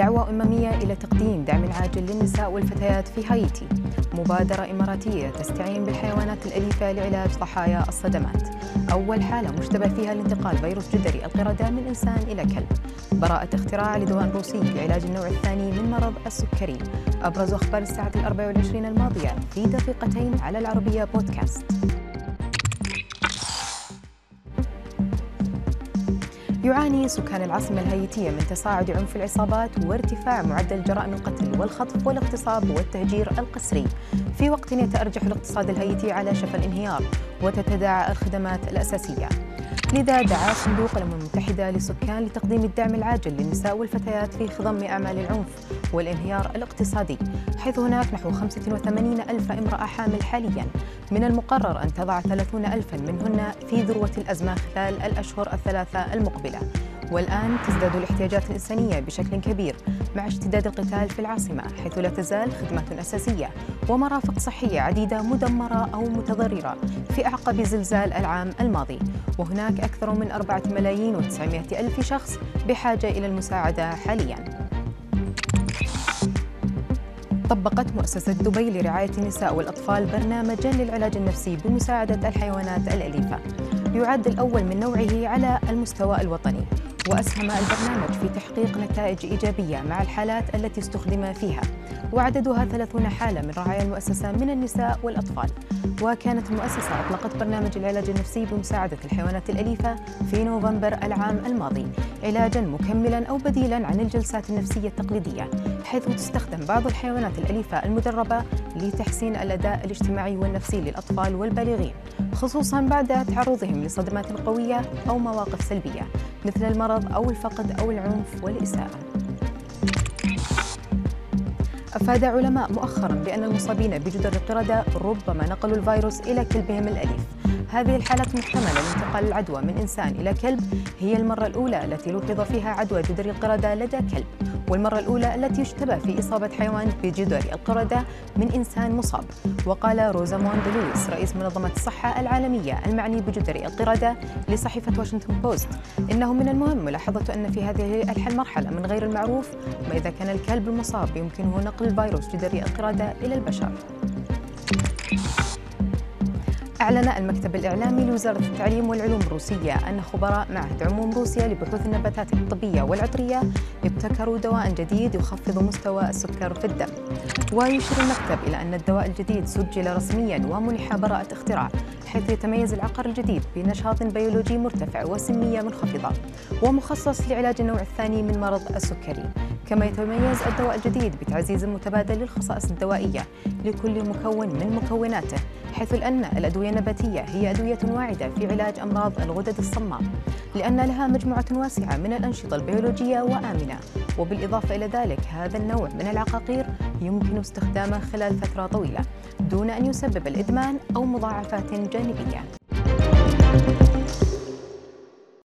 دعوة أممية إلى تقديم دعم عاجل للنساء والفتيات في هايتي. مبادرة إماراتية تستعين بالحيوانات الأليفة لعلاج ضحايا الصدمات. أول حالة مشتبه فيها لانتقال فيروس جدري القردة من إنسان إلى كلب. براءة اختراع لدواء روسي لعلاج النوع الثاني من مرض السكري. أبرز أخبار الساعة الأربع والعشرين الماضية في دقيقتين على العربية بودكاست. يعاني سكان العاصمة الهايتية من تصاعد عنف العصابات وارتفاع معدل جرائم القتل والخطف والاغتصاب والتهجير القسري. في وقت يتأرجح الاقتصاد الهايتي على شفا الانهيار وتتداعى الخدمات الأساسية. لذا دعا صندوق الأمم المتحدة للسكان لتقديم الدعم العاجل للنساء والفتيات في خضم أعمال العنف والانهيار الاقتصادي حيث هناك نحو 85 ألف امرأة حامل حاليا. من المقرر أن تضع 30 ألفا منهن في ذروة الأزمة خلال الأشهر الثلاثة المقبلة. والآن تزداد الاحتياجات الإنسانية بشكل كبير مع اشتداد القتال في العاصمة حيث لا تزال خدمات أساسية ومرافق صحية عديدة مدمرة أو متضررة في أعقب زلزال العام الماضي. وهناك أكثر من أربعة ملايين وتسعمائة ألف شخص بحاجة إلى المساعدة حالياً. طبقت مؤسسة دبي لرعاية النساء والأطفال برنامجا للعلاج النفسي بمساعدة الحيوانات الأليفة. يعد الأول من نوعه على المستوى الوطني. وأسهم البرنامج في تحقيق نتائج إيجابية مع الحالات التي استخدم فيها. وعددها 30 حالة من رعايا المؤسسة من النساء والأطفال. وكانت المؤسسة أطلقت برنامج العلاج النفسي بمساعدة الحيوانات الأليفة في نوفمبر العام الماضي. علاجا مكملا أو بديلا عن الجلسات النفسية التقليدية حيث تستخدم بعض الحيوانات الأليفة المدربة لتحسين الأداء الاجتماعي والنفسي للأطفال والبالغين خصوصا بعد تعرضهم لصدمات قوية أو مواقف سلبية مثل المرض أو الفقد أو العنف والإساءة. أفاد علماء مؤخرا بأن المصابين بجدر القردة ربما نقلوا الفيروس إلى كلبهم الأليف هذه الحالة محتملة لانتقال العدوى من إنسان إلى كلب. هي المرة الأولى التي لوحظ فيها عدوى جدر القردة لدى كلب والمرة الأولى التي يشتبه في إصابة حيوان بجدر القردة من إنسان مصاب. وقال روزاموند لويس رئيس منظمة الصحة العالمية المعني بجدر القردة لصحيفة واشنطن بوست. إنه من المهم ملاحظة أن في هذه المرحلة من غير المعروف ما إذا كان الكلب المصاب يمكنه نقل الفيروس جدري القردة إلى البشر. أعلن المكتب الإعلامي لوزارة التعليم والعلوم الروسية أن خبراء معهد عموم روسيا لبحوث النباتات الطبية والعطرية ابتكروا دواء جديد يخفض مستوى السكر في الدم. ويشير المكتب إلى أن الدواء الجديد سجل رسميا ومنح براءة اختراع حيث يتميز العقار الجديد بنشاط بيولوجي مرتفع وسمية منخفضة ومخصص لعلاج النوع الثاني من مرض السكري. كما يتميز الدواء الجديد بتعزيز متبادل للخصائص الدوائية لكل مكون من مكوناته حيث أن الأدوية النباتية هي أدوية واعدة في علاج أمراض الغدد الصماء لأن لها مجموعة واسعة من الأنشطة البيولوجية وآمنة. وبالإضافة إلى ذلك هذا النوع من العقاقير يمكن استخدامه خلال فترة طويلة دون أن يسبب الإدمان أو مضاعفات جانبية.